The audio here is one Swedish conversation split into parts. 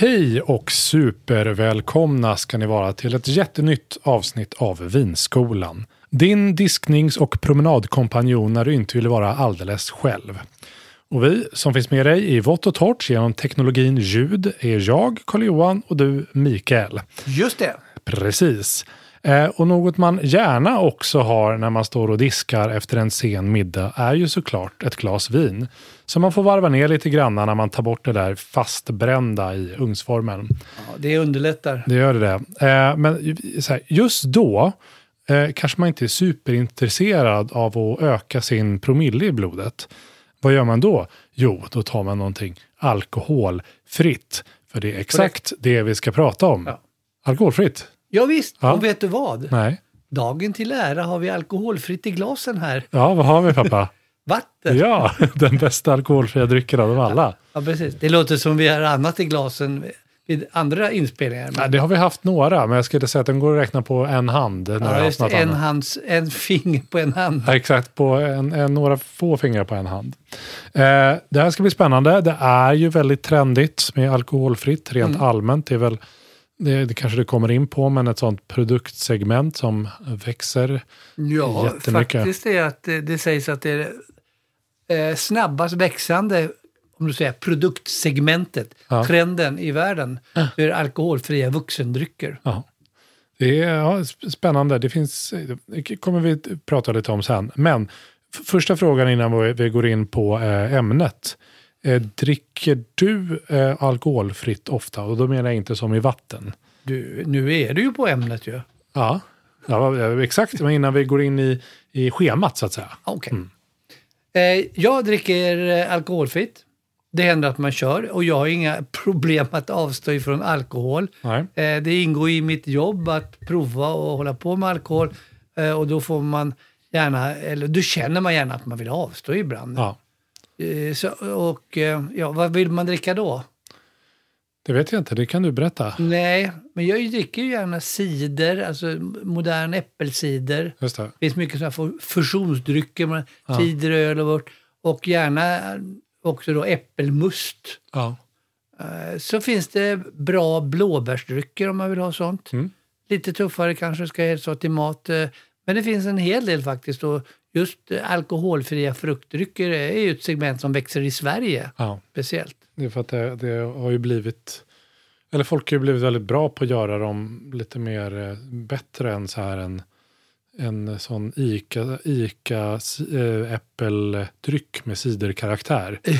Hej och supervälkomna ska ni vara till ett jättenytt avsnitt av Vinskolan. Din disknings och promenadkompanjon när du inte vill vara alldeles själv. Och vi som finns med dig i vått och torrt genom teknologin ljud är jag, Carl-Johan och du, Mikael. Just det. Precis. Eh, och något man gärna också har när man står och diskar efter en sen middag är ju såklart ett glas vin. Så man får varva ner lite grann när man tar bort det där fastbrända i ugnsformen. Ja, det underlättar. Det gör det. Eh, men just då eh, kanske man inte är superintresserad av att öka sin promille i blodet. Vad gör man då? Jo, då tar man någonting alkoholfritt. För det är exakt det vi ska prata om. Ja. Alkoholfritt. Ja, visst, Ja. och vet du vad? Nej. Dagen till ära har vi alkoholfritt i glasen här. Ja, vad har vi pappa? Vatten. ja, den bästa alkoholfria drycken av dem alla. Ja, precis. Det låter som vi har annat i glasen vid andra inspelningar. Ja, det har vi haft några, men jag skulle säga att den går att räkna på en hand. när ja, just en, hands, en finger på en hand. Ja, exakt, på en, en, några få fingrar på en hand. Eh, det här ska bli spännande. Det är ju väldigt trendigt med alkoholfritt rent Mm. allmänt. Det är väl, det, det kanske det kommer in på, men ett sånt produktsegment som växer. Ja, Jättemycket. faktiskt är att det, det sägs att det är eh, snabbast växande om du säger produktsegmentet, Ja. trenden i världen, för alkoholfria vuxendrycker. Ja. Det är ja, sp- spännande. Det finns, det kommer vi prata lite om sen. Men första frågan innan vi, går in på eh, ämnet. Eh, dricker du alkoholfritt ofta? Och då menar jag inte som i vatten. Du, nu är du ju på ämnet ju. Ja, ja exakt. Men innan vi går in i, i schemat så att säga. Okej. Eh, jag dricker eh, alkoholfritt. Det händer att man kör och jag har inga problem att avstå ifrån alkohol. Nej. Eh, det ingår i mitt jobb att prova och hålla på med alkohol eh, och då får man gärna, eller då känner man gärna att man vill avstå ibland. Ja, Eh, så, och eh, ja, vad vill man dricka då? Det vet jag inte. Det kan du berätta. Nej, men jag dricker ju gärna cider, alltså modern äppelcider. Just det. Det finns mycket sådana här fusionsdrycker, man- cider, öl och vört. Och gärna också då äppelmust. Ja. Eh, Så finns det bra blåbärsdrycker om man vill ha sånt. Mm. Lite tuffare kanske ska jag så till mat. eh, Men det finns en hel del faktiskt. Och just alkoholfria fruktdrycker är ju ett segment som växer i Sverige ja. speciellt. Det är för att det, det har ju blivit... Eller folk har ju blivit väldigt bra på att göra dem lite mer eh, bättre än så här en, en sån Ica, Ica si- eh, äppeldryck med ciderkaraktär.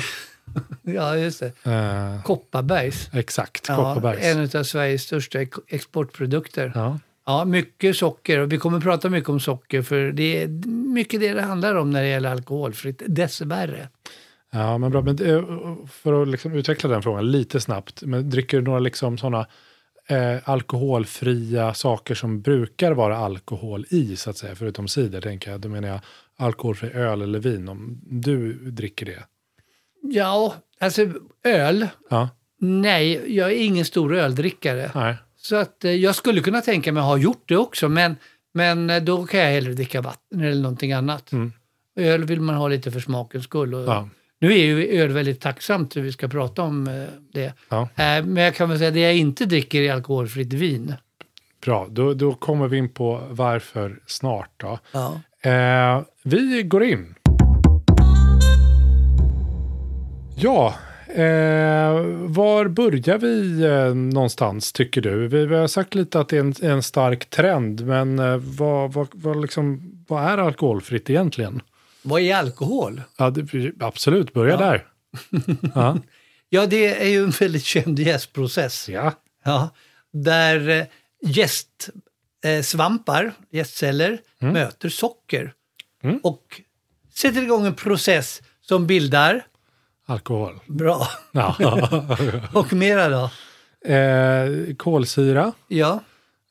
Ja, just det. Eh, Kopparbergs. exakt, Ja, Kopparbergs. en av Sveriges största ex- exportprodukter. Ja. Ja, mycket socker och vi kommer att prata mycket om socker för det är mycket det det handlar om när det gäller alkoholfritt, dessvärre. Ja, men bra. Men eh, för att liksom utveckla den frågan lite snabbt. Men dricker du några liksom sådana eh, alkoholfria saker som brukar vara alkohol i, så att säga, förutom cider, tänker jag. Då menar jag alkoholfri öl eller vin, om du dricker det. Ja, alltså öl. Ja, Nej, jag är ingen stor öldrickare. nej. Så att eh, jag skulle kunna tänka mig att ha gjort det också, men, men eh, då kan jag hellre dricka vatten eller någonting annat. Mm. Öl vill man ha lite för smakens skull. Och Ja. Nu är ju öl väldigt tacksamt, så vi ska prata om eh, det. Ja. Eh, Men jag kan väl säga att det jag inte dricker är alkoholfritt vin. Bra, då, då kommer vi in på varför snart. Då. Ja. Eh, vi går in. Ja, eh, var börjar vi eh, någonstans tycker du? Vi, vi har sagt lite att det är en, en stark trend, men eh, vad, vad, vad, liksom, vad är alkoholfritt egentligen? Vad är alkohol? Ja, det, absolut, börja där. ja. Ja, det är ju en väldigt känd jästprocess. ja, Ja, där eh, jästsvampar, jästceller, möter socker Mm. och sätter igång en process som bildar, alkohol. bra, Ja. och mera då? eh, kolsyra Ja,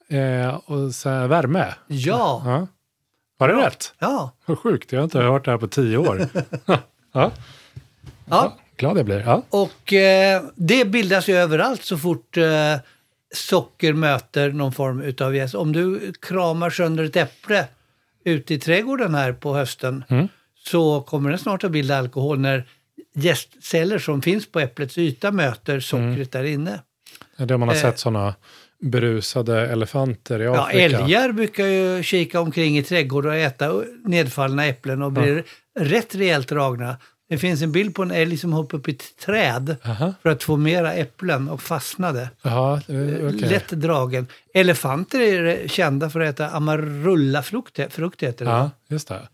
eh, och sen värme. ja, Ja. Var det rätt? ja. Vad sjukt, jag har inte hört det här på tio år. ja. ja. Glad jag blir. Ja. Och eh, det bildas ju överallt så fort eh, socker möter någon form utav jäst. Om du kramar sönder ett äpple ute i trädgården här på hösten Mm. så kommer den snart att bilda alkohol när jästceller som finns på äpplets yta möter sockret där inne. Det är det man har Eh. sett sådana berusade elefanter i Ja, Afrika. älgar brukar ju kika omkring i trädgårdar och äta nedfallna äpplen och blir rätt rejält dragna. Det finns en bild på en älg som hoppade upp i ett träd Aha. för att få mera äpplen och fastnade. Ja, eh, okej. Lätt dragen. Elefanter är kända för att äta amarula-frukt, frukt heter det, Ja, just det.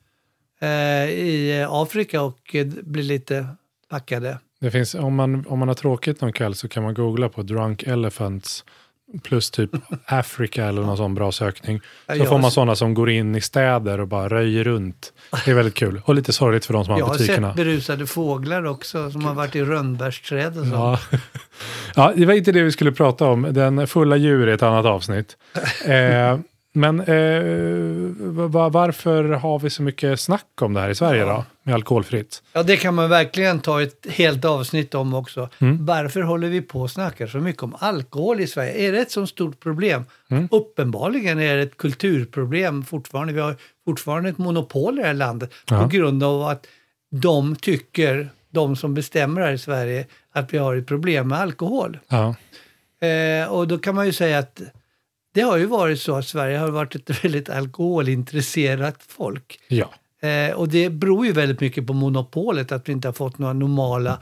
eh, i Afrika och blir lite packade. det finns, om, man, om man har tråkigt någon kväll så kan man googla på drunk elephants plus typ Afrika eller någon sån bra sökning. Så jag får har man sådana som går in i städer och bara röjer runt. Det är väldigt kul. Och lite sorgligt för de som Jag har har butikerna. sett berusade fåglar också som har varit i rönnbärsträd och så. Ja. ja, det var inte det vi skulle prata om. Den fulla djur är ett annat avsnitt. Eh, men eh, va- varför har vi så mycket snack om det här i Sverige då? Med alkoholfritt? Ja, det kan man verkligen ta ett helt avsnitt om också. Mm. Varför håller vi på och snackar så mycket om alkohol i Sverige? Är det ett så stort problem? Mm. Uppenbarligen är det ett kulturproblem fortfarande. Vi har fortfarande ett monopol i det här landet Ja. på grund av att de tycker, de som bestämmer här i Sverige, att vi har ett problem med alkohol. Ja, Eh, och då kan man ju säga att det har ju varit så att Sverige har varit ett väldigt alkoholintresserat folk. ja. Eh, och det beror ju väldigt mycket på monopolet, att vi inte har fått några normala,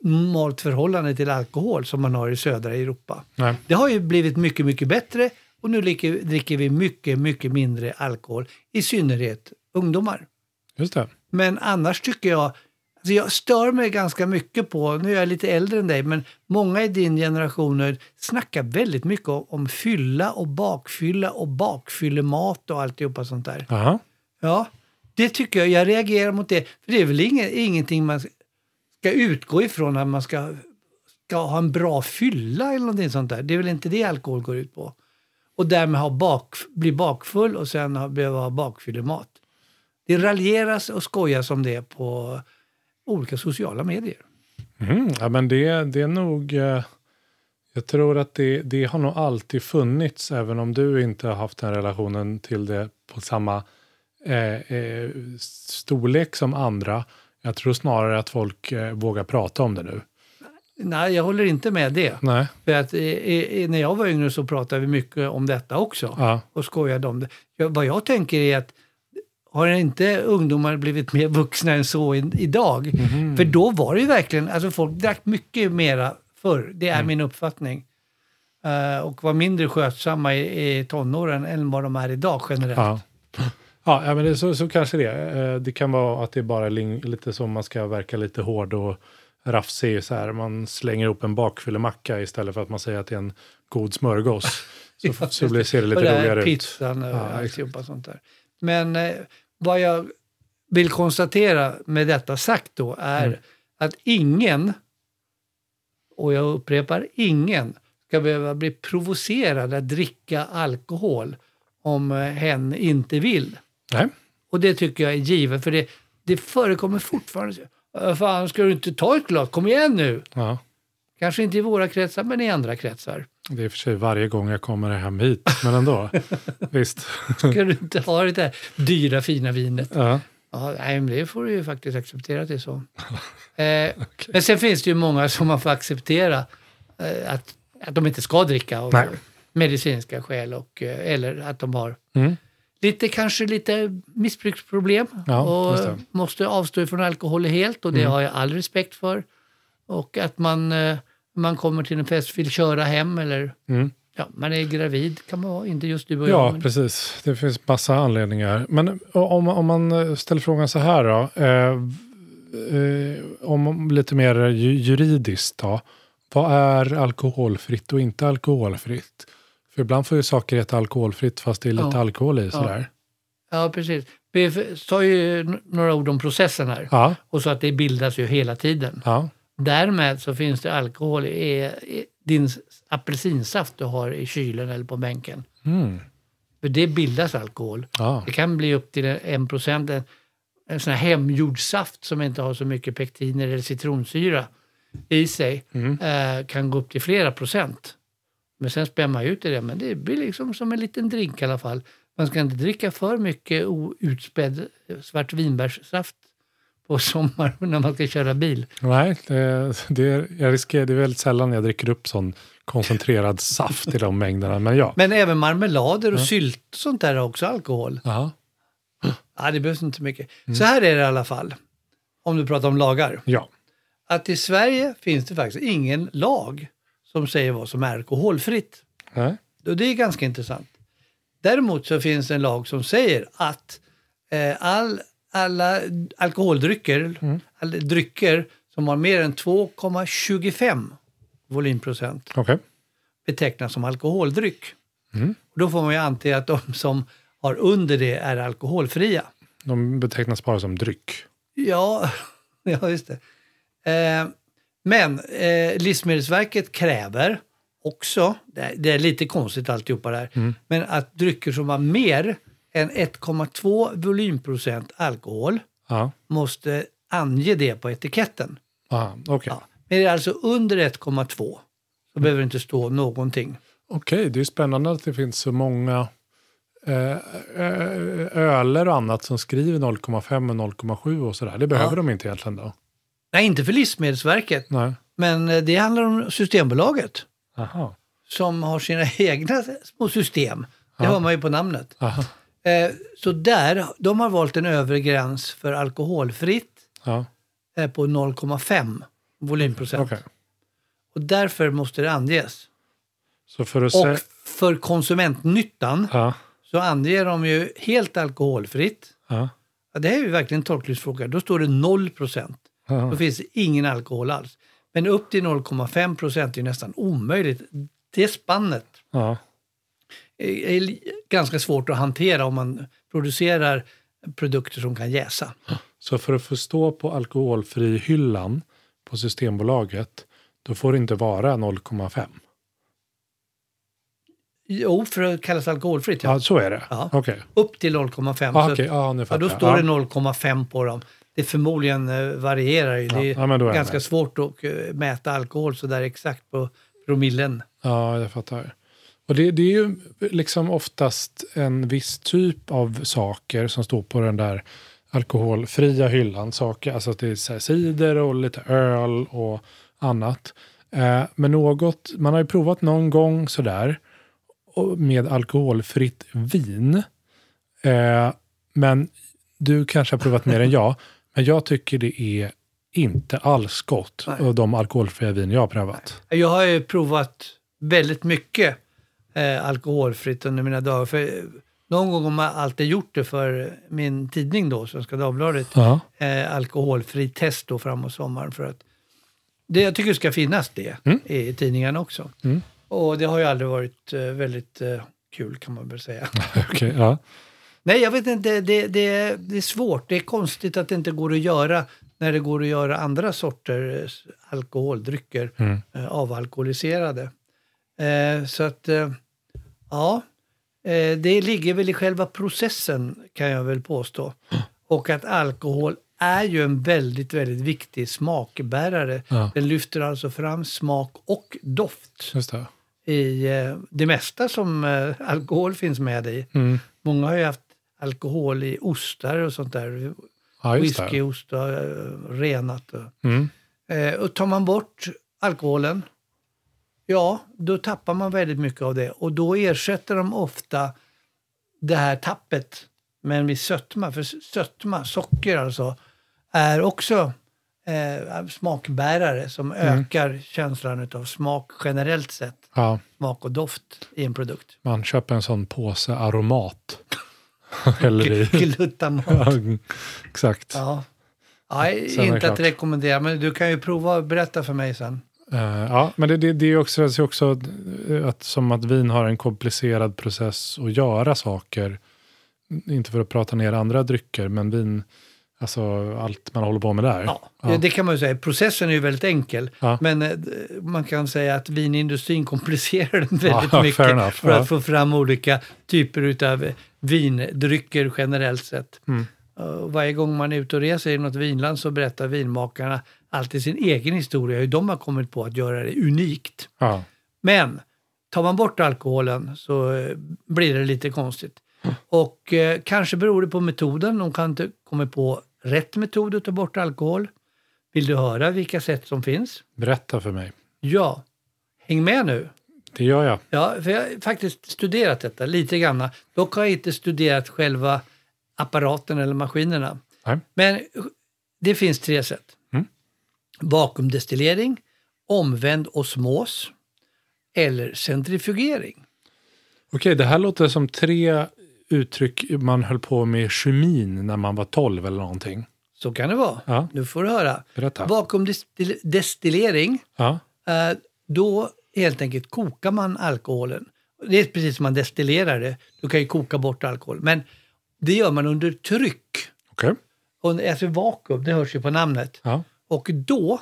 normalt förhållande till alkohol som man har i södra Europa. Nej. Det har ju blivit mycket, mycket bättre och nu dricker, vi mycket, mycket mindre alkohol, i synnerhet ungdomar. just det. Men annars tycker jag, alltså jag stör mig ganska mycket på, nu är jag lite äldre än dig, men många i din generation snackar väldigt mycket om, om fylla och bakfylla och bakfyllemat och alltihopa sånt där. Aha. Ja, det tycker jag. Jag reagerar mot det. För det är väl ingen, ingenting man ska utgå ifrån att man ska, ska ha en bra fylla eller någonting sånt där. Det är väl inte det alkohol går ut på. Och därmed ha bak, bli bakfull och sen ha, behöva ha bakfyllemat. Det raljeras och skojas om det på olika sociala medier. Mm, ja, men det, det är nog... Eh, jag tror att det, det har nog alltid funnits, även om du inte har haft den relationen till det på samma eh, eh, storlek som andra. Jag tror snarare att folk eh, vågar prata om det nu. Nej, jag håller inte med det. Nej, För att eh, eh, när jag var yngre så pratade vi mycket om detta också. ja, och skojade om det. Jag, vad jag tänker är att har inte ungdomar blivit mer vuxna än så i, idag? För då var det ju verkligen, alltså folk drack mycket mera förr, det är min uppfattning. Eh, och var mindre skötsamma i, i tonåren än vad de är idag generellt. ja. Ja, men det, så, så kanske det. Eh, Det kan vara att det är bara lite som man ska verka lite hård och rafsig. Så här. Man slänger ihop en bakfyllemacka istället för att man säger att det är en god smörgås. Så, Ja, så blir, ser det lite roligare ut. pizzan och Ja, alltihopa sånt där. Men eh, vad jag vill konstatera med detta sagt då är Mm. att ingen, och jag upprepar ingen, ska behöva bli provocerad att dricka alkohol om eh, hen inte vill. Nej. Och det tycker jag är givet, för det, det förekommer fortfarande. "Äh, Fan, ska du inte ta ett glas? Kom igen nu! Ja. Kanske inte i våra kretsar, men i andra kretsar. Det är i och för sig varje gång jag kommer hem hit, men ändå. Visst. Ska du inte ha det där dyra fina vinet? Ja. Ja, nej, men det får du ju faktiskt acceptera att det är så. eh, Men sen finns det ju många som man får acceptera eh, att, att de inte ska dricka av Nej. medicinska skäl och, eh, eller att de har Mm. lite, kanske lite missbruksproblem Ja, och måste avstå från alkohol helt och det Mm. har jag all respekt för. Och att man, eh, man kommer till en fest vill köra hem eller Mm. ja, man är gravid kan man vara, inte just du och jag. Ja, men- precis. Det finns massa anledningar. Men om, om man ställer frågan så här då. Eh, eh, om lite mer ju- juridiskt då. Vad är alkoholfritt och inte alkoholfritt? För ibland får ju saker heta alkoholfritt fast det är lite Ja. alkohol i sådär. Ja, precis. Vi sa ju några ord om processen här. Ja, Och så att det bildas ju hela tiden. ja, Därmed så finns det alkohol i, i din apelsinsaft du har i kylen eller på bänken. mm. För det bildas alkohol. ja. Det kan bli upp till en procent. En, en sån här hemgjord saft som inte har så mycket pektiner eller citronsyra i sig Mm. eh, kan gå upp till flera procent. Men sen spär man ut det. Men det blir liksom som en liten drink i alla fall. Man ska inte dricka för mycket outspädd svartvinbärssaft på sommaren när man ska köra bil. Nej, det, det, är, jag riskerar, det är väldigt sällan jag dricker upp sån koncentrerad saft i de mängderna. Men ja. Men även marmelader och sylt och sånt där har också alkohol. Ja, Ja, det behövs inte mycket. Mm. Så här är det i alla fall, om du pratar om lagar. ja. Att i Sverige finns det faktiskt ingen lag som säger vad som är alkoholfritt. Nej. Och det är ganska intressant. Däremot så finns det en lag som säger att eh, all, alla alkoholdrycker, alla drycker som har mer än 2,25 volymprocent Okej. betecknas som alkoholdryck. Mm. Då får man ju anta att de som har under det är alkoholfria. De betecknas bara som dryck. Ja, ja just det. Eh, men eh, Livsmedelsverket kräver också, det är, det är lite konstigt alltihopa det här, men att drycker som har mer än 1,2 volymprocent alkohol Ja, måste ange det på etiketten. Aha, okej. Ja. Men är det alltså under 1,2 så behöver det inte stå någonting. Okej, det är spännande att det finns så många eh, ö- öler och annat som skriver 0,5 och 0,7 och sådär. Det behöver Ja. de inte egentligen då. Nej, inte för Livsmedelsverket, Nej. men eh, det handlar om Systembolaget Aha. som har sina egna små system. Det Ja. hör man ju på namnet. Aha. Eh, så där, de har valt en övre gräns för alkoholfritt Ja, eh, på 0,5 volymprocent. okej. Och därför måste det anges. För Och för konsumentnyttan Ja, så anger de ju helt alkoholfritt. ja, det här är ju verkligen en tolkningsfråga. Då står det 0 procent. Då finns det ingen alkohol alls. Men upp till 0,5 procent är nästan omöjligt. Det spannet. Är ganska svårt att hantera om man producerar produkter som kan jäsa. Så för att få stå på alkoholfri hyllan på Systembolaget, då får det inte vara 0,5. Jo, för att kallas alkoholfritt. Ja. Ja, så är det? Ja. Okej. Upp till 0,5. Ah, okej. att- Ja, då står det 0,5 på dem. Det förmodligen eh, varierar ju. Det är Ja, är ganska svårt att eh, mäta alkohol så där exakt på promillen. Ja, jag fattar. Och det, det är ju liksom oftast en viss typ av saker som står på den där alkoholfria hyllan. Saker, alltså att det är cider och lite öl och annat. Eh, men något, man har ju provat någon gång sådär med alkoholfritt vin. Eh, men du kanske har provat mer än jag. Men jag tycker det är inte alls gott. Nej. De alkoholfria vin jag har prövat. Jag har ju provat väldigt mycket eh, alkoholfritt under mina dagar. För eh, någon gång har man alltid gjort det för min tidning då, Svenska Dagbladet. Ja. Eh, alkoholfri test då framåt sommaren. För att det, jag tycker det ska finnas det Mm. i tidningarna också. Mm. Och det har ju aldrig varit eh, väldigt eh, kul kan man väl säga. Okej, ja. Nej, jag vet inte. Det, det, det är svårt. Det är konstigt att det inte går att göra när det går att göra andra sorters alkoholdrycker eh, avalkoholiserade. Eh, så att, eh, ja, eh, det ligger väl i själva processen kan jag väl påstå. Och att alkohol är ju en väldigt, väldigt viktig smakbärare. Ja. Den lyfter alltså fram smak och doft Just det. i eh, det mesta som eh, alkohol finns med i. Mm. Många har ju haft alkohol i ostar och sånt där. Ja. Whiskyost och eh, renat. Och, Mm. och tar man bort alkoholen, ja, då tappar man väldigt mycket av det. Och då ersätter de ofta det här tappet med en viss sötma. För sötma, socker alltså, är också eh, smakbärare som ökar känslan av smak generellt sett. Ja, Smak och doft i en produkt. man köper en sån påse aromat. Häller i. Glutamat. Ja, exakt. Ja. Det inte att rekommendera, men du kan ju prova och berätta för mig sen. Eh, ja, men det, det, det är också, det är också att, som att vin har en komplicerad process att göra saker. Inte för att prata ner andra drycker, men vin, alltså allt man håller på med där. Ja, Ja. Det kan man ju säga. Processen är ju väldigt enkel. Ja. Men eh, man kan säga att vinindustrin komplicerar den väldigt Ja, mycket enough, för att få fram olika typer av vindrycker generellt sett. Mm. Varje gång man är ute och reser i något vinland så berättar vinmakarna alltid sin egen historia, hur de har kommit på att göra det unikt. Ja. Men tar man bort alkoholen så eh, blir det lite konstigt. Och eh, kanske beror det på metoden. De kan inte komma på rätt metod att ta bort alkohol. Vill du höra vilka sätt som finns? Berätta för mig. Ja, häng med nu. Det gör jag. Ja, för jag har faktiskt studerat detta lite grann. Dock har jag inte studerat själva apparaten eller maskinerna. Nej. Men det finns tre sätt. Vakuumdestillering, omvänd osmos eller centrifugering. Okej, det här låter som tre uttryck man höll på med kemin när man var 12 eller någonting. Så kan det vara. Ja. Nu får du höra. Berätta. Vakuumdestillering, Ja, eh, då helt enkelt kokar man alkoholen. Det är precis som man destillerar det. Du kan ju koka bort alkohol. Men det gör man under tryck. Och alltså vakuum, det hörs ju på namnet. Ja. Och då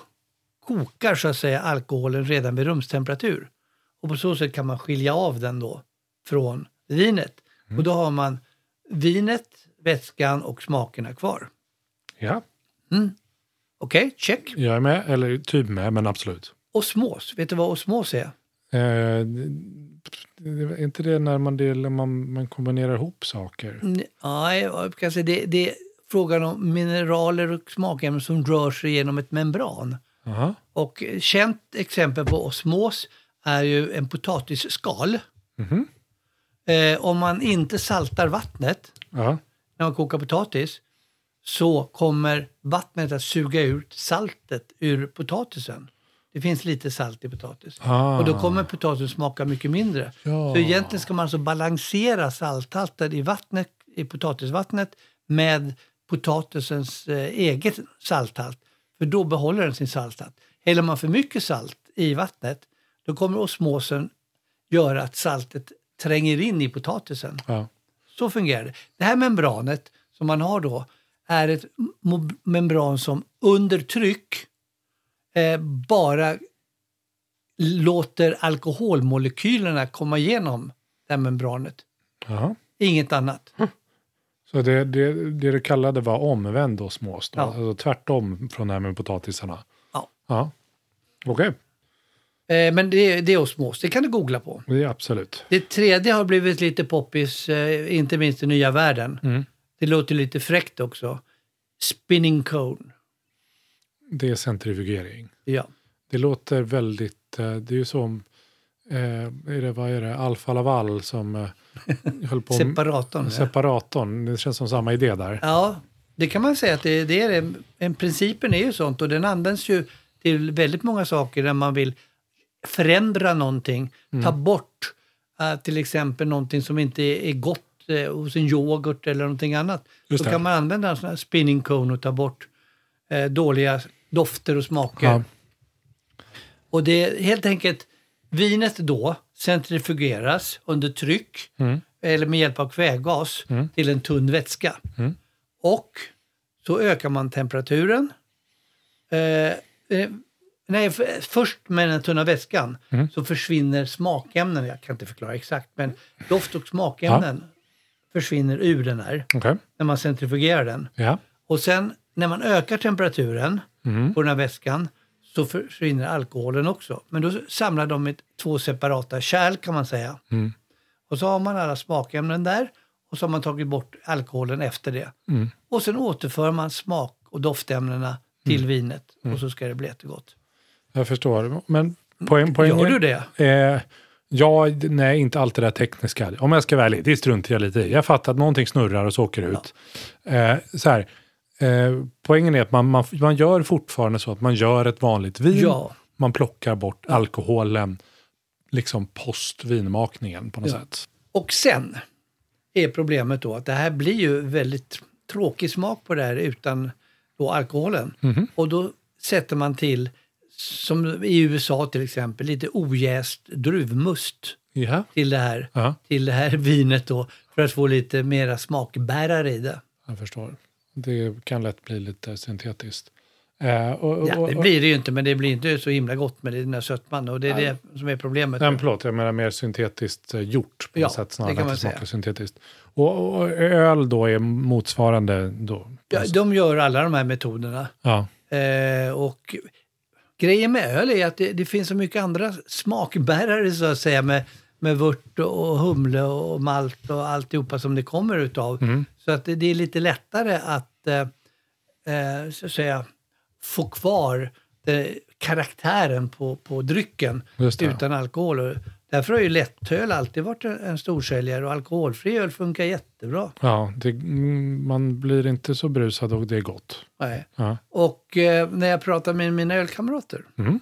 kokar så att säga alkoholen redan vid rumstemperatur. Och på så sätt kan man skilja av den då från vinet. Och då har man vinet, vätskan och smakerna kvar. ja, Okej, check. jag är med. Eller typ med, men absolut. Osmos, vet du vad osmos är? Eh, är inte det när man, delar, man, man kombinerar ihop saker? Mm, Nej, jag kan säga det, det frågan om mineraler och smakämnen som rör sig genom ett membran. Aha. Och känt exempel på osmos är ju en potatisskal. Mhm. Eh, om man inte saltar vattnet Ja. när man kokar potatis så kommer vattnet att suga ut saltet ur potatisen. Det finns lite salt i potatis. Ah. Och då kommer potatisen smaka mycket mindre. Ja. Så egentligen ska man alltså balansera salthalten i, vattnet, i potatisvattnet med potatisens eh, eget salthalt. För då behåller den sin salthalt. Häller man för mycket salt i vattnet då kommer osmosen göra att saltet tränger in i potatisen. Ja. Så fungerar det. Det här membranet som man har då är ett membran som under tryck eh, bara låter alkoholmolekylerna komma igenom det här membranet. Ja. Inget annat. Så det, det, det du kallade var omvänd osmos då? Ja. Alltså tvärtom från det här med potatisarna? Ja. Ja. Okej, Eh, men det, det är osmos, det kan du googla på. det är absolut. Det tredje har blivit lite poppis, eh, inte minst i nya världen. Mm. Det låter lite fräckt också. Spinning cone. Det är centrifugering. Ja. Det låter väldigt, eh, det är ju som, eh, är det, vad är det, Alfa Laval som eh, höll på Separatorn. ja. Separatorn. Det känns som samma idé där. Ja, det kan man säga att det, det är. En, principen är ju sånt och den används ju till väldigt många saker när man vill förändra någonting, ta bort eh, till exempel någonting som inte är, är gott eh, hos en yoghurt eller någonting annat. Just Då kan man använda en sån här spinning cone och ta bort eh, dåliga dofter och smaker. Ja. Och det är helt enkelt Vinet då centrifugeras under tryck eller med hjälp av kvävgas till en tunn vätska. Och så ökar man temperaturen. Eh, eh, nej, först med den tunna vätskan så försvinner smakämnen. Jag kan inte förklara exakt, men doft och smakämnen försvinner ur den här Okej. när man centrifugerar den. Ja. Och sen när man ökar temperaturen på den här vätskan så försvinner alkoholen också. Men då samlar de i två separata kärl kan man säga. Och så har man alla smakämnen där och så har man tagit bort alkoholen efter det. Och sen återför man smak och doftämnena till vinet och så ska det bli jättegott. Jag förstår. Men poäng, poängen... Gör du det? Eh, ja, nej, inte allt det där tekniska. Om jag ska vara ärlig, det struntar jag lite i. Jag fattar att någonting snurrar och så åker det ut. Eh, så här, eh, poängen är att man, man, man gör fortfarande så att man gör ett vanligt vin. Ja. Man plockar bort alkoholen liksom post vinmakningen på något Ja. sätt. Och sen är problemet då att det här blir ju väldigt tråkig smak på det här utan då alkoholen. Och då sätter man till, som i USA till exempel, lite ojäst druvmust Ja, till det här, Ja. till det här vinet då för att få lite mera smakbärare i det. jag förstår. Det kan lätt bli lite syntetiskt. Eh, och, och, Ja, det blir det ju inte, men det blir inte så himla gott med den här sötman och det är det som är problemet. Nej, förlåt, jag menar mer syntetiskt eh, gjort på Ja, något sätt snarare än att det smakar syntetiskt. Och, och öl då är motsvarande då? Ja, de gör alla de här metoderna. Ja. Eh, och grejen med öl är att det, det finns så mycket andra smakbärare så att säga med, med vört och humle och malt och alltihopa som det kommer utav. Så att det, det är lite lättare att eh, eh, så att säga få kvar det, karaktären på, på drycken utan alkohol. Därför har ju lättöl alltid varit en, en storsäljare och alkoholfri öl funkar jättebra. Ja, det, mm, man blir inte så brusad och det är gott. Nej. Ja. Och eh, när jag pratar med mina ölkamrater. Mm.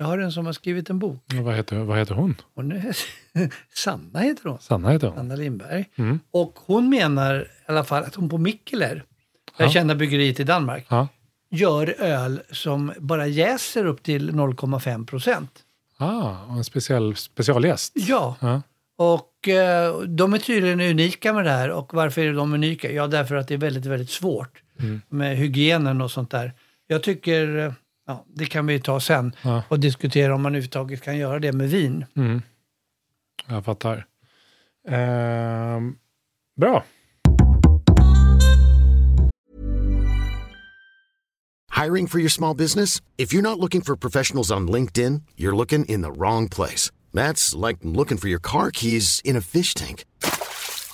Jag har en som har skrivit en bok. Och Vad, heter, vad heter hon? Hon är, Sanna heter hon. Sanna heter hon. Anna Lindberg. Mm. Och hon menar i alla fall att hon på Mikkeler, det Ja. kända bryggeriet i Danmark, Ja. gör öl som bara jäser upp till 0,5 procent. Ah, en speciell specialgäst. Ja, Ja. och eh, de är tydligen unika med det här. Och varför är de unika? Ja, därför att det är väldigt, väldigt svårt Mm. med hygienen och sånt där. Jag tycker, eh, ja, det kan vi ta sen Ja. och diskutera om man överhuvudtaget kan göra det med vin. Mm. Jag fattar. Ehm, bra. Hiring for your small business? If you're not looking for professionals on LinkedIn, you're looking in the wrong place. That's like looking for your car keys in a fish tank.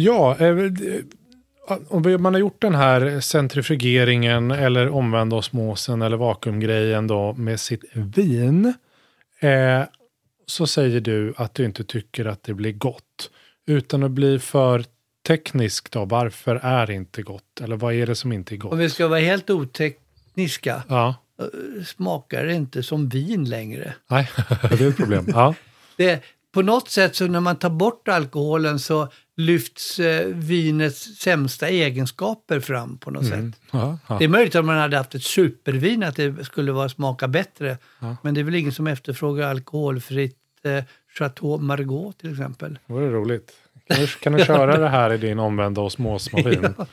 Ja, eh, om man har gjort den här centrifugeringen eller omvända osmosen eller vakuumgrejen då med sitt vin. Eh, så säger du att du inte tycker att det blir gott. Utan att bli för teknisk då, varför är det inte gott? Eller vad är det som inte är gott? Om vi ska vara helt otekniska, Ja, eh, smakar det inte som vin längre. nej, det är ett problem. Ja, Det, på något sätt så när man tar bort alkoholen så lyfts eh, vinets sämsta egenskaper fram på något mm. sätt. ja, ja. Det är möjligt att man hade haft ett supervin att det skulle vara, smaka bättre. Men det är väl ingen som efterfrågar alkoholfritt eh, Chateau Margaux till exempel. Det vore roligt. Kan du, kan du köra det här i din omvända osmosmaskin?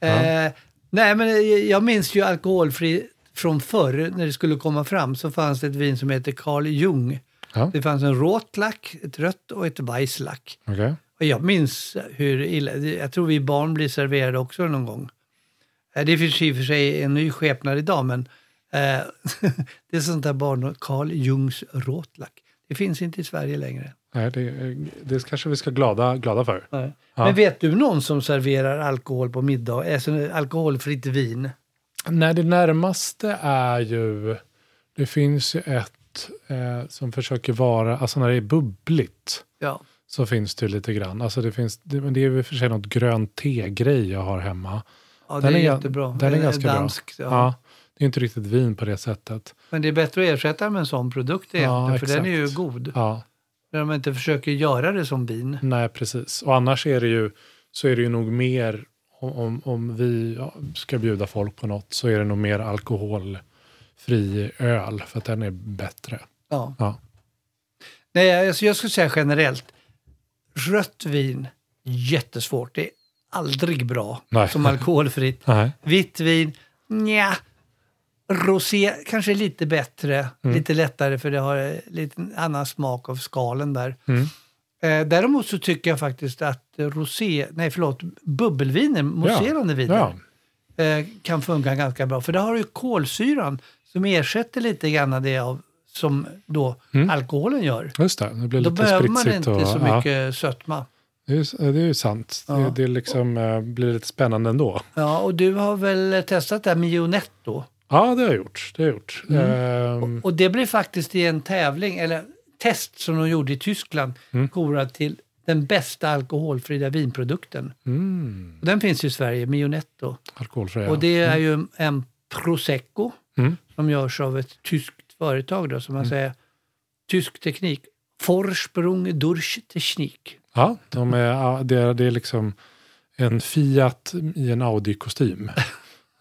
Eh, nej, men jag- jag minns ju alkoholfri från förr, när det skulle komma fram, så fanns det ett vin som heter Carl Jung. Ja. Det fanns en råtlack, ett rött och ett Weisslack. Okej. Och jag minns hur illa, jag tror vi barn blir serverade också någon gång. Eh, Det finns i och för sig en ny skepnad idag, men eh, det är sånt där barn, Carl Jungs råtlack. Det finns inte i Sverige längre. Nej, det, det kanske vi ska glada, glada för. Ja. Men vet du någon som serverar alkohol på middag, alltså alkoholfritt vin? Nej, det närmaste är ju... Det finns ju ett eh, som försöker vara... Alltså när det är bubbligt Ja. så finns det ju lite grann. Alltså det, finns, det, men det är ju för sig något grönt te-grej jag har hemma. Ja, det Den är, är jättebra. den är Eh, ganska bra. danskt, Ja. Ja. det är inte riktigt vin på det sättet. Men det är bättre att ersätta med en sån produkt Ja, egentligen, för den är ju god. Ja, När man inte försöker göra det som vin. nej precis. Och annars är det ju, så är det ju nog mer, om, om, vi ja, ska bjuda folk på något, så är det nog mer alkoholfri öl, för att den är bättre. Ja. Ja. Nej, alltså jag skulle säga generellt, rött vin, jättesvårt. Det är aldrig bra Nej. som alkoholfritt. Nej. Vitt vin, nja. Rosé kanske lite bättre, Mm. lite lättare för det har lite annan smak av skalen där. Mm. Eh, däremot så tycker jag faktiskt att rosé, nej förlåt, bubbelviner, mousserande viner, Ja. eh, kan funka ganska bra. För där har du ju kolsyran som ersätter lite grann det av, som då Mm. alkoholen gör. Just det, det blir Då lite behöver man inte och, så ja, mycket sötma. det, är, det är ju sant. Ja. Det, det liksom, eh, blir lite spännande ändå. Ja, och du har väl testat det här med? Ja, det har jag gjort. Det har gjort. Ehm, Och det blev faktiskt i en tävling, eller test som de gjorde i Tyskland, Mm. korad till den bästa alkoholfria vinprodukten. mm, Och den finns i Sverige, Mionetto. alkoholfria. Och det är ju en prosecco Mm. Som görs av ett tyskt företag då, som man säger, tysk teknik. Vorsprung durch Technik. Ja, de är, ja, det, är, det är liksom en Fiat i en Audi-kostym.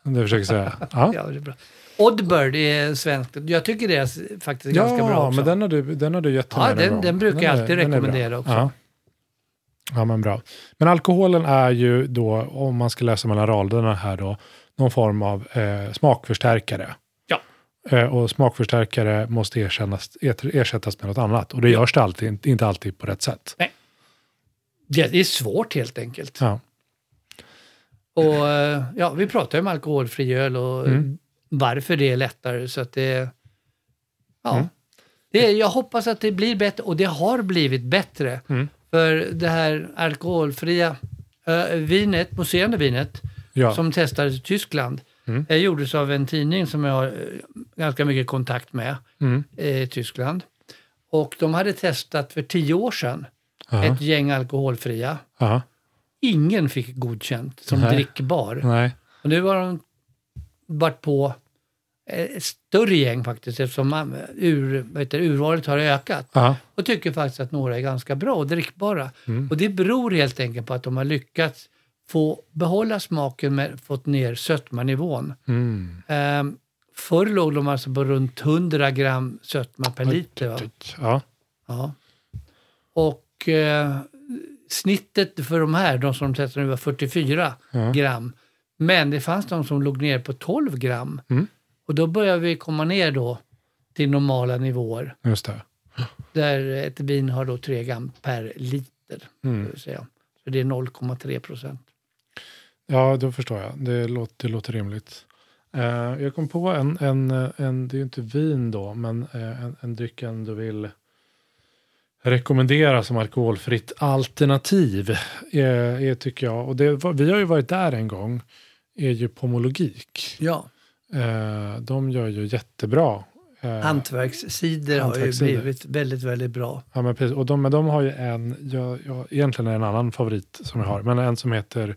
Det försöker jag säga. Ja, Ja, det är bra. Oddbird är svenskt. Jag tycker det är faktiskt ja ganska bra också. men den har du, den har du gett Ja, mig den- den brukar jag är- alltid den är rekommendera också. Ja. ja, men bra. Men alkoholen är ju då, om man ska läsa mellan raderna här då, någon form av eh, smakförstärkare. Eh, och smakförstärkare måste erkännas, ersättas med något annat. Och det görs det alltid, inte- alltid på rätt sätt. Det är svårt helt enkelt. Ja. Och eh, ja, vi pratar ju om alkoholfri öl och Mm. varför det är lättare. Så att det, ja. Mm. Det jag hoppas att det blir bättre och det har blivit bättre. Mm. För det här alkoholfria äh, vinet, mousserande vinet, Ja. som testades i Tyskland, Mm. eh, gjordes av en tidning som jag har eh, ganska mycket kontakt med Mm. eh, i Tyskland. Och de hade testat för tio år sedan Aha. ett gäng alkoholfria. Aha. Ingen fick godkänt som Nej. drickbar. Nej. Och nu har de varit på eh, ett större gäng faktiskt eftersom man- ur, heter, det, urvalet har ökat. Aha. Och tycker faktiskt att några är ganska bra och drickbara. Mm. Och det beror helt enkelt på att de har lyckats få behålla smaken men fått ner sötmanivån. Mm. Ehm, förr låg de alltså på runt 100 gram sötma per liter. Va? Ja. Ja. Och eh, snittet för de här, de som testade nu var 44 Ja. gram. Men det fanns de som låg ner på 12 gram. Mm. Och då börjar vi komma ner då till normala nivåer. Just det. Där ett vin har då 3 gram per liter. Mm. Så det är 0,3 procent. Ja, då förstår jag. Det låter, det låter rimligt. Eh, jag kom på en, en, en, det är ju inte vin då, men eh, en, en dryck jag ändå vill rekommendera som alkoholfritt alternativ, är, är, tycker jag, och det, vi har ju varit där en gång, är ju Pomologik. Ja, Eh, de gör ju jättebra. Eh, hantverkscider har ju blivit väldigt, väldigt bra. Ja, men precis. Och de, men de har ju en, jag, jag, egentligen är det en annan favorit som jag har, men en som heter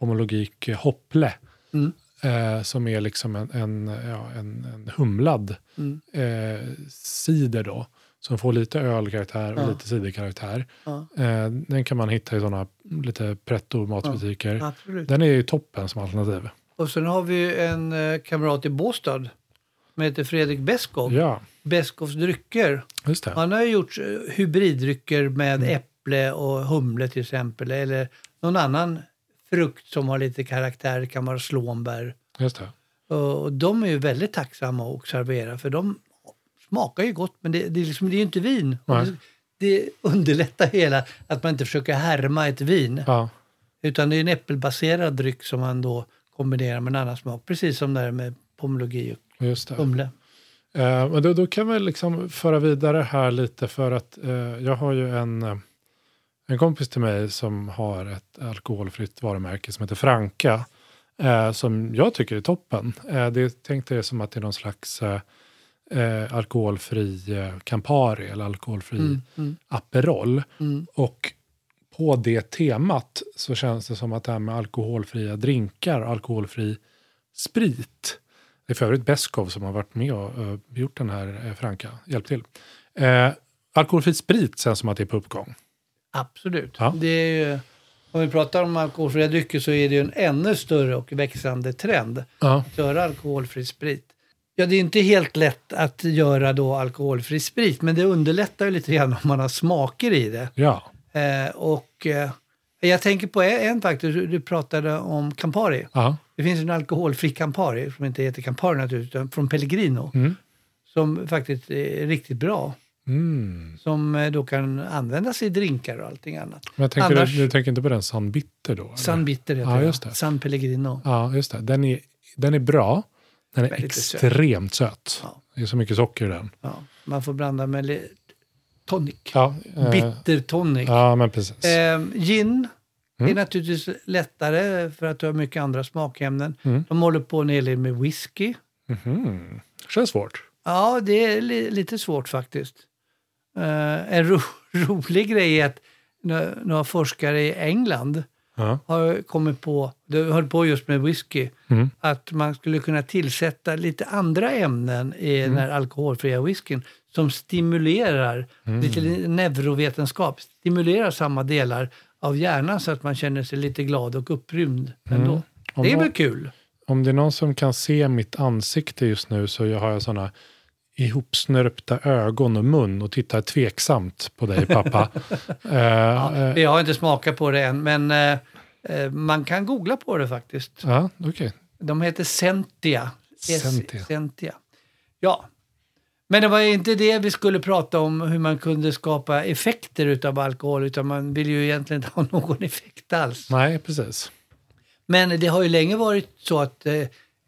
Pomologik Hopple. Mm. Eh, som är liksom en, en, ja, en, en humlad Mm. eh, cider då. Som får lite ölkaraktär och Ja. lite ciderkaraktär. Ja, Eh, den kan man hitta i sådana lite pretto matbutiker. Den är ju toppen som alternativ. Och sen har vi en eh, kamrat i Båstad som heter Fredrik Beskow. Ja, Beskows drycker. Han har ju gjort eh, hybriddrycker med Mm. äpple och humle till exempel. Eller någon annan frukt som har lite karaktär. Det kan vara slånbär. Just det. Och de är ju väldigt tacksamma att servera för de smakar ju gott men det, det, är, liksom, det är ju inte vin. Det, det underlättar hela att man inte försöker härma ett vin. Ja, Utan det är en äppelbaserad dryck som man då kombinerar med en annan smak. Precis som det här med pomologi och just det. humle. Eh, men då, då kan vi liksom föra vidare här lite för att eh, jag har ju en, eh, en kompis till mig som har ett alkoholfritt varumärke som heter Franka. Eh, som jag tycker är toppen. Eh, det tänkte jag som att det är någon slags eh, eh, alkoholfri eh, Campari eller alkoholfri Mm, mm, Aperol. mm. Och på det temat så känns det som att det här med alkoholfria drinkar, alkoholfri sprit. Det är för övrigt Beskov som har varit med och eh, gjort den här eh, Franka, hjälpt till. Eh, alkoholfri sprit känns som att det är på uppgång. Absolut. Ja. Det är ju, om vi pratar om alkoholfria drycker så är det ju en ännu större och växande trend Ja, att göra alkoholfri sprit. Ja, det är inte helt lätt att göra då alkoholfri sprit, men det underlättar ju lite grann om man har smaker i det. ja, Eh, och eh, jag tänker på en, du- du pratade om Campari. ja. Det finns en alkoholfri Campari, som inte heter Campari naturligtvis, utan från Pellegrino, Mm. som faktiskt är riktigt bra. Mm. Som eh, då kan användas i drinkar och allting annat. Men jag tänker, Annars- du, du tänker inte på den San Bitter då? eller? San Bitter heter Ja, just det. San Pellegrino. Ja, just det. Den är, den är bra. Den är Väldigt söt. extremt söt. Ja. Det är så mycket socker i den. Ja, man får blanda med tonic. Ja, eh, Bitter tonic. Ja, men precis. Eh, gin Mm. är naturligtvis lättare för att du har mycket andra smakämnen. Mm. De håller på en hel del med whisky. Mhm. Känns svårt. Ja, det är li- lite svårt faktiskt. Eh, en ro rolig grej är att nå- några forskare i England Ja. har kommit på, de höll på just med whisky, Mm. att man skulle kunna tillsätta lite andra ämnen i Mm. den här alkoholfria whiskyn som stimulerar, Mm. lite neurovetenskap, stimulerar samma delar av hjärnan så att man känner sig lite glad och upprymd ändå. Mm. Om Det är väl kul? Om det är någon som kan se mitt ansikte just nu så har jag sådana ihopsnörpta ögon och mun och tittar tveksamt på dig pappa. Eh, Ja, eh, jag har inte smakat på det än, men eh, man kan googla på det faktiskt. ja, okej. De heter Sentia. Sentia. Sentia. Ja. Men det var inte det vi skulle prata om, hur man kunde skapa effekter utav alkohol, utan man vill ju egentligen inte ha någon effekt alls. Nej, precis. Men det har ju länge varit så att eh,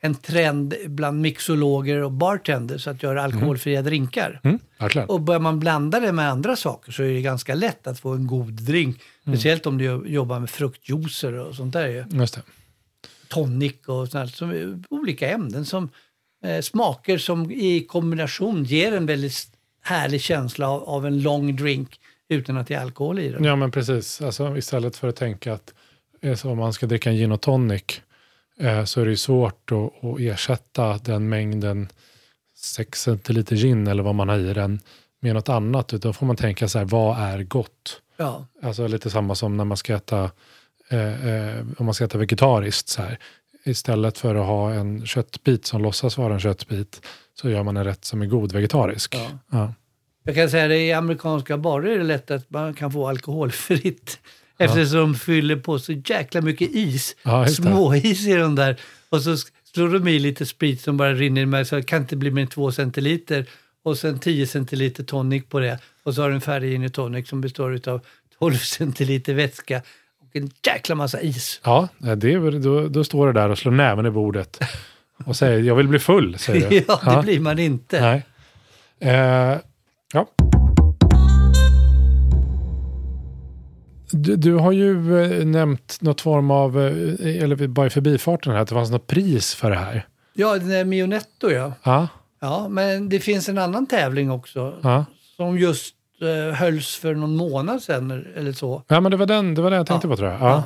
en trend bland mixologer och bartenders att göra alkoholfria drinkar. Mm. Och börjar man blanda det med andra saker så är det ganska lätt att få en god drink. Mm. Speciellt om du jo- jobbar med fruktjuicer och sånt där. ju. Just det. Tonic och sånt här, som olika ämnen som eh, smaker som i kombination ger en väldigt härlig känsla av, av en lång drink utan att det är alkohol i den. Ja, men precis. Alltså, istället för att tänka att eh, om man ska dricka en gin och tonic så är det ju svårt att, att ersätta den mängden 6 centiliter gin eller vad man har i den med något annat. Utan då får man tänka så här, vad är gott? Ja, Alltså lite samma som när man ska äta, eh, eh, om man ska äta vegetariskt. Så här. Istället för att ha en köttbit som låtsas vara en köttbit så gör man en rätt som är god vegetarisk. Ja. Ja. Jag kan säga det i amerikanska barer är det lätt att man kan få alkoholfritt Eftersom de fyller på så jäkla mycket is. Ja. Småis i de där. Och så slår de i lite sprit som bara rinner med så det kan inte bli mer än två centiliter. Och sen 10 centiliter tonic på det. Och så har du en färdig gin och tonic som består av 12 centiliter vätska och en jäkla massa is. Ja, det är, då, då står det där och slår näven i bordet och säger jag vill bli full. Säger du. ja, det blir man inte. Nej. Eh, Du, du har ju eh, nämnt något form av, eh, eller bara i förbifarten här, att det fanns något pris för det här. Ja, den där Mionetto ja. Ja, Ja, men det finns en annan tävling också ja. som just eh, hölls för någon månad sedan eller så. ja men det var den, det var den jag tänkte Ja. på tror jag. Ja,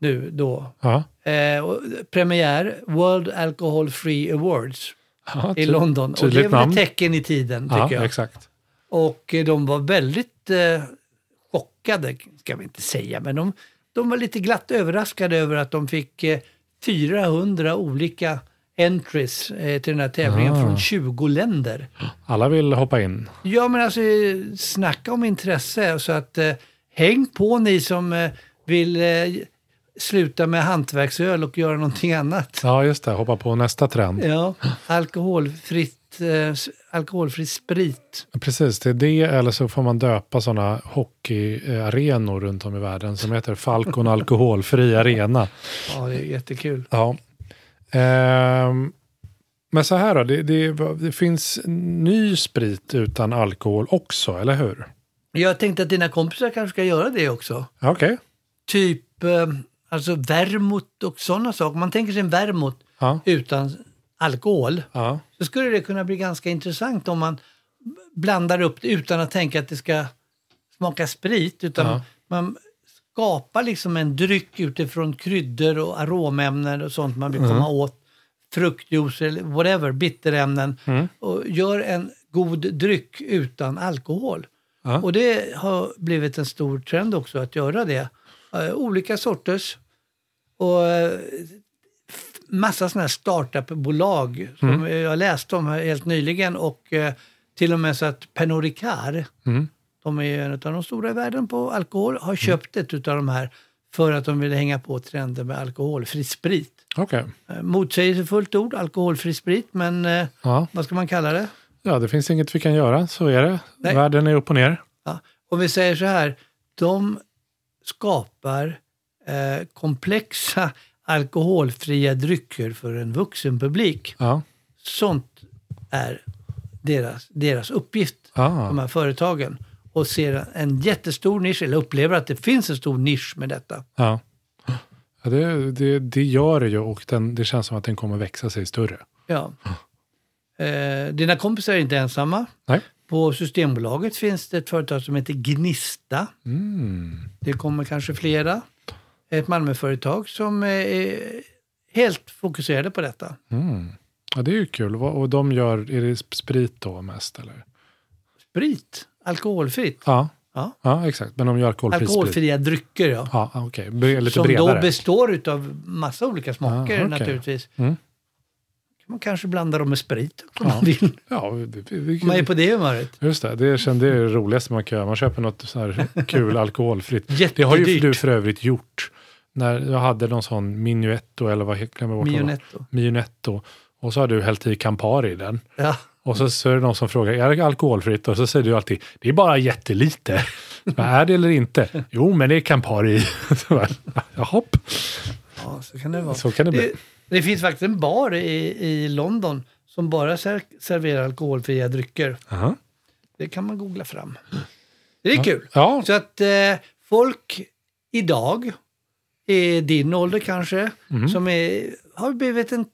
Nu då. ja. Eh, och, premiär World Alcohol Free Awards ja. i London. Och det är väl ett tecken i tiden Ja, tycker jag. exakt. Och eh, de var väldigt eh, chockade, ska vi inte säga, men de, de var lite glatt överraskade över att de fick eh, 400 olika entries eh, till den här tävlingen Ah. från 20 länder. Alla vill hoppa in. Ja, men alltså eh, snacka om intresse. Så att eh, häng på ni som eh, vill eh, sluta med hantverksöl och göra någonting annat. Ja, just det. Hoppa på nästa trend. Ja, alkoholfritt, eh, alkoholfri sprit. Precis, det är det eller så får man döpa sådana hockeyarenor runt om i världen som heter Falcon Alkoholfri Arena. Ja, det är jättekul. Ja. Ehm, men så här då, det, det, det finns ny sprit utan alkohol också, eller hur? Jag tänkte att dina kompisar kanske ska göra det också. Okej. Typ eh, alltså vermouth och sådana saker. Man tänker sig en vermouth Ja. utan alkohol Ja. Så skulle det kunna bli ganska intressant om man blandar upp det utan att tänka att det ska smaka sprit. Utan Ja. man skapar liksom en dryck utifrån kryddor och aromämnen och sånt man vill Mm. komma åt. Fruktjuice eller whatever, bitterämnen. Mm. Och gör en god dryck utan alkohol. Ja. Och det har blivit en stor trend också att göra det. Eh, olika sorters. Och eh, massa sådana här startupbolag som Mm. jag läste om helt nyligen och eh, till och med så att Pernod Ricard, Mm. de är en av de stora i världen på alkohol, har köpt ett utav de här för att de vill hänga på trenden med alkoholfri sprit. Okej. Eh, Motsägelsefullt ord, alkoholfri sprit, men eh, Ja. vad ska man kalla det? ja, det finns inget vi kan göra, så är det. Nej. Världen är upp och ner. Ja. Om vi säger så här, de skapar eh, komplexa alkoholfria drycker för en vuxen publik. Ja. Sånt är deras, deras uppgift, Ah. de här företagen. Och ser en jättestor nisch, eller upplever att det finns en stor nisch med detta. Ja. ja det, det, det gör det ju och den, det känns som att den kommer växa sig större. Ja. Eh, dina kompisar är inte ensamma. Nej. På Systembolaget finns det ett företag som heter Gnista. Mm. Det kommer kanske flera. Ett Malmöföretag som är helt fokuserade på detta. Mm. Ja, det är ju kul. Och de gör, är det sprit då mest eller? Sprit, alkoholfritt. Ja, Ja. ja exakt. Men de gör alkoholfri sprit. Alkoholfria drycker, ja. Ja. Bre- Lite som bredare. då består av massa olika smaker Ah, okej. naturligtvis. Mm. Man kanske blanda dem med sprit om Ja. man vill. Ja, det, det, man är på det humöret. Just det, det, känns, det är det roligaste man kan göra. Man köper något så här kul alkoholfritt. Det har ju du för övrigt gjort. När jag hade någon sån Minuetto eller vad glömmer jag bort det var. Mionetto. Mionetto. Och så har du hällt i Campari i den. Ja. Och så, så är det någon som frågar, är det alkoholfritt? Och så säger du alltid, det är bara jättelite. Men är det eller inte? Jo, men det är Campari. Jaha, ja, så kan det vara. så kan det bli. Det, finns faktiskt en bar i, i London som bara ser, serverar alkoholfria drycker. Aha. Det kan man googla fram. Det är kul. Ja, Så att eh, folk idag, i din ålder kanske, Mm. som är, har blivit en,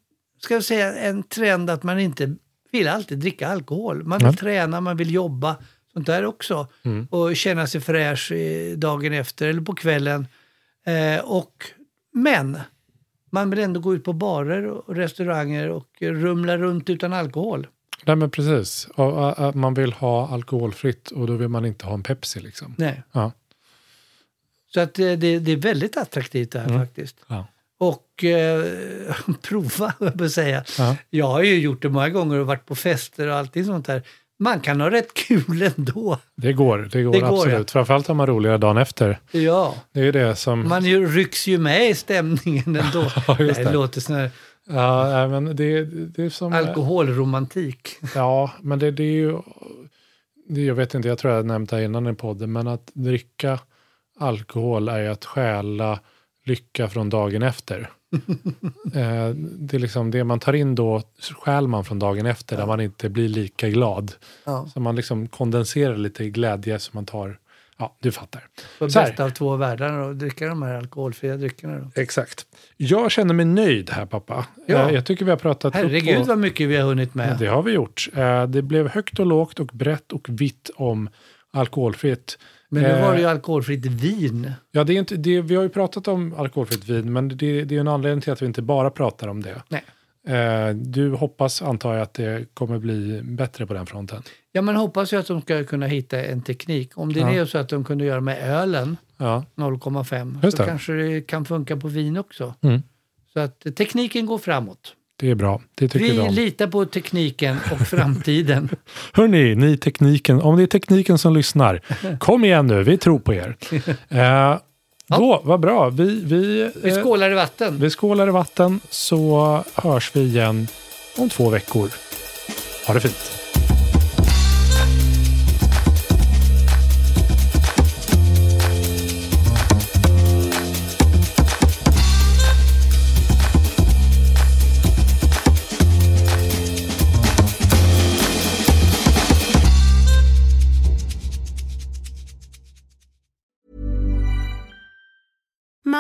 ska jag säga, en trend att man inte vill alltid dricka alkohol. Man vill Ja. träna, man vill jobba, sånt där också. Mm. Och känna sig fräsch eh, dagen efter eller på kvällen. Eh, och, men man vill ändå gå ut på barer och restauranger och rumla runt utan alkohol. Nej, men precis. Man vill ha alkoholfritt och då vill man inte ha en Pepsi liksom. Nej. Ja. Så att eh, det, det är väldigt attraktivt det här Mm. faktiskt. Ja. Och eh, prova, jag säga. Ja. Jag har ju gjort det många gånger och varit på fester och allting sånt där. Man kan ha rätt kul ändå. Det går, det går, Det går, absolut. Framförallt har man roligare dagen efter. Ja, Det är det som... man ju, rycks ju med i stämningen ändå. Ja, just det det. låter sån här Ja, men det, det är som... alkoholromantik. Ja, men det, det är ju... Det, jag vet inte, jag tror jag nämnt det här innan i podden, men att dricka alkohol är ju att stjäla lycka från dagen efter. eh, det är liksom det man tar in då stjäl man från dagen efter där man inte blir lika glad. Så man liksom kondenserar lite glädje som man tar, ja du fattar. Här. bästa av två världar och dricka de här alkoholfria dryckerna. Då. Exakt. Jag känner mig nöjd här pappa. Ja. Eh, jag tycker vi har pratat upp Herregud och- vad mycket vi har hunnit med. Det har vi gjort. Eh, Det blev högt och lågt och brett och vitt om alkoholfritt. Men nu Eh, var det ju alkoholfritt vin. Ja, det är inte, det, vi har ju pratat om alkoholfritt vin, men det, det är en anledning till att vi inte bara pratar om det. Nej. Eh, Du hoppas, antar jag, att det kommer bli bättre på den fronten. Ja, man hoppas ju att de ska kunna hitta en teknik. Om det Ja. är så att de kunde göra med ölen, Ja, 0,5, Just så det. kanske det kan funka på vin också. Mm. Så att eh, tekniken går framåt. Det är bra. Det tycker vi om. litar på tekniken och framtiden. Hörni, ni tekniken, om det är tekniken som lyssnar, kom igen nu, vi tror på er. Eh, Då, vad bra. Vi, vi, Vi eh, skålar i vatten. vi skålar i vatten så hörs vi igen om två veckor. Ha det fint.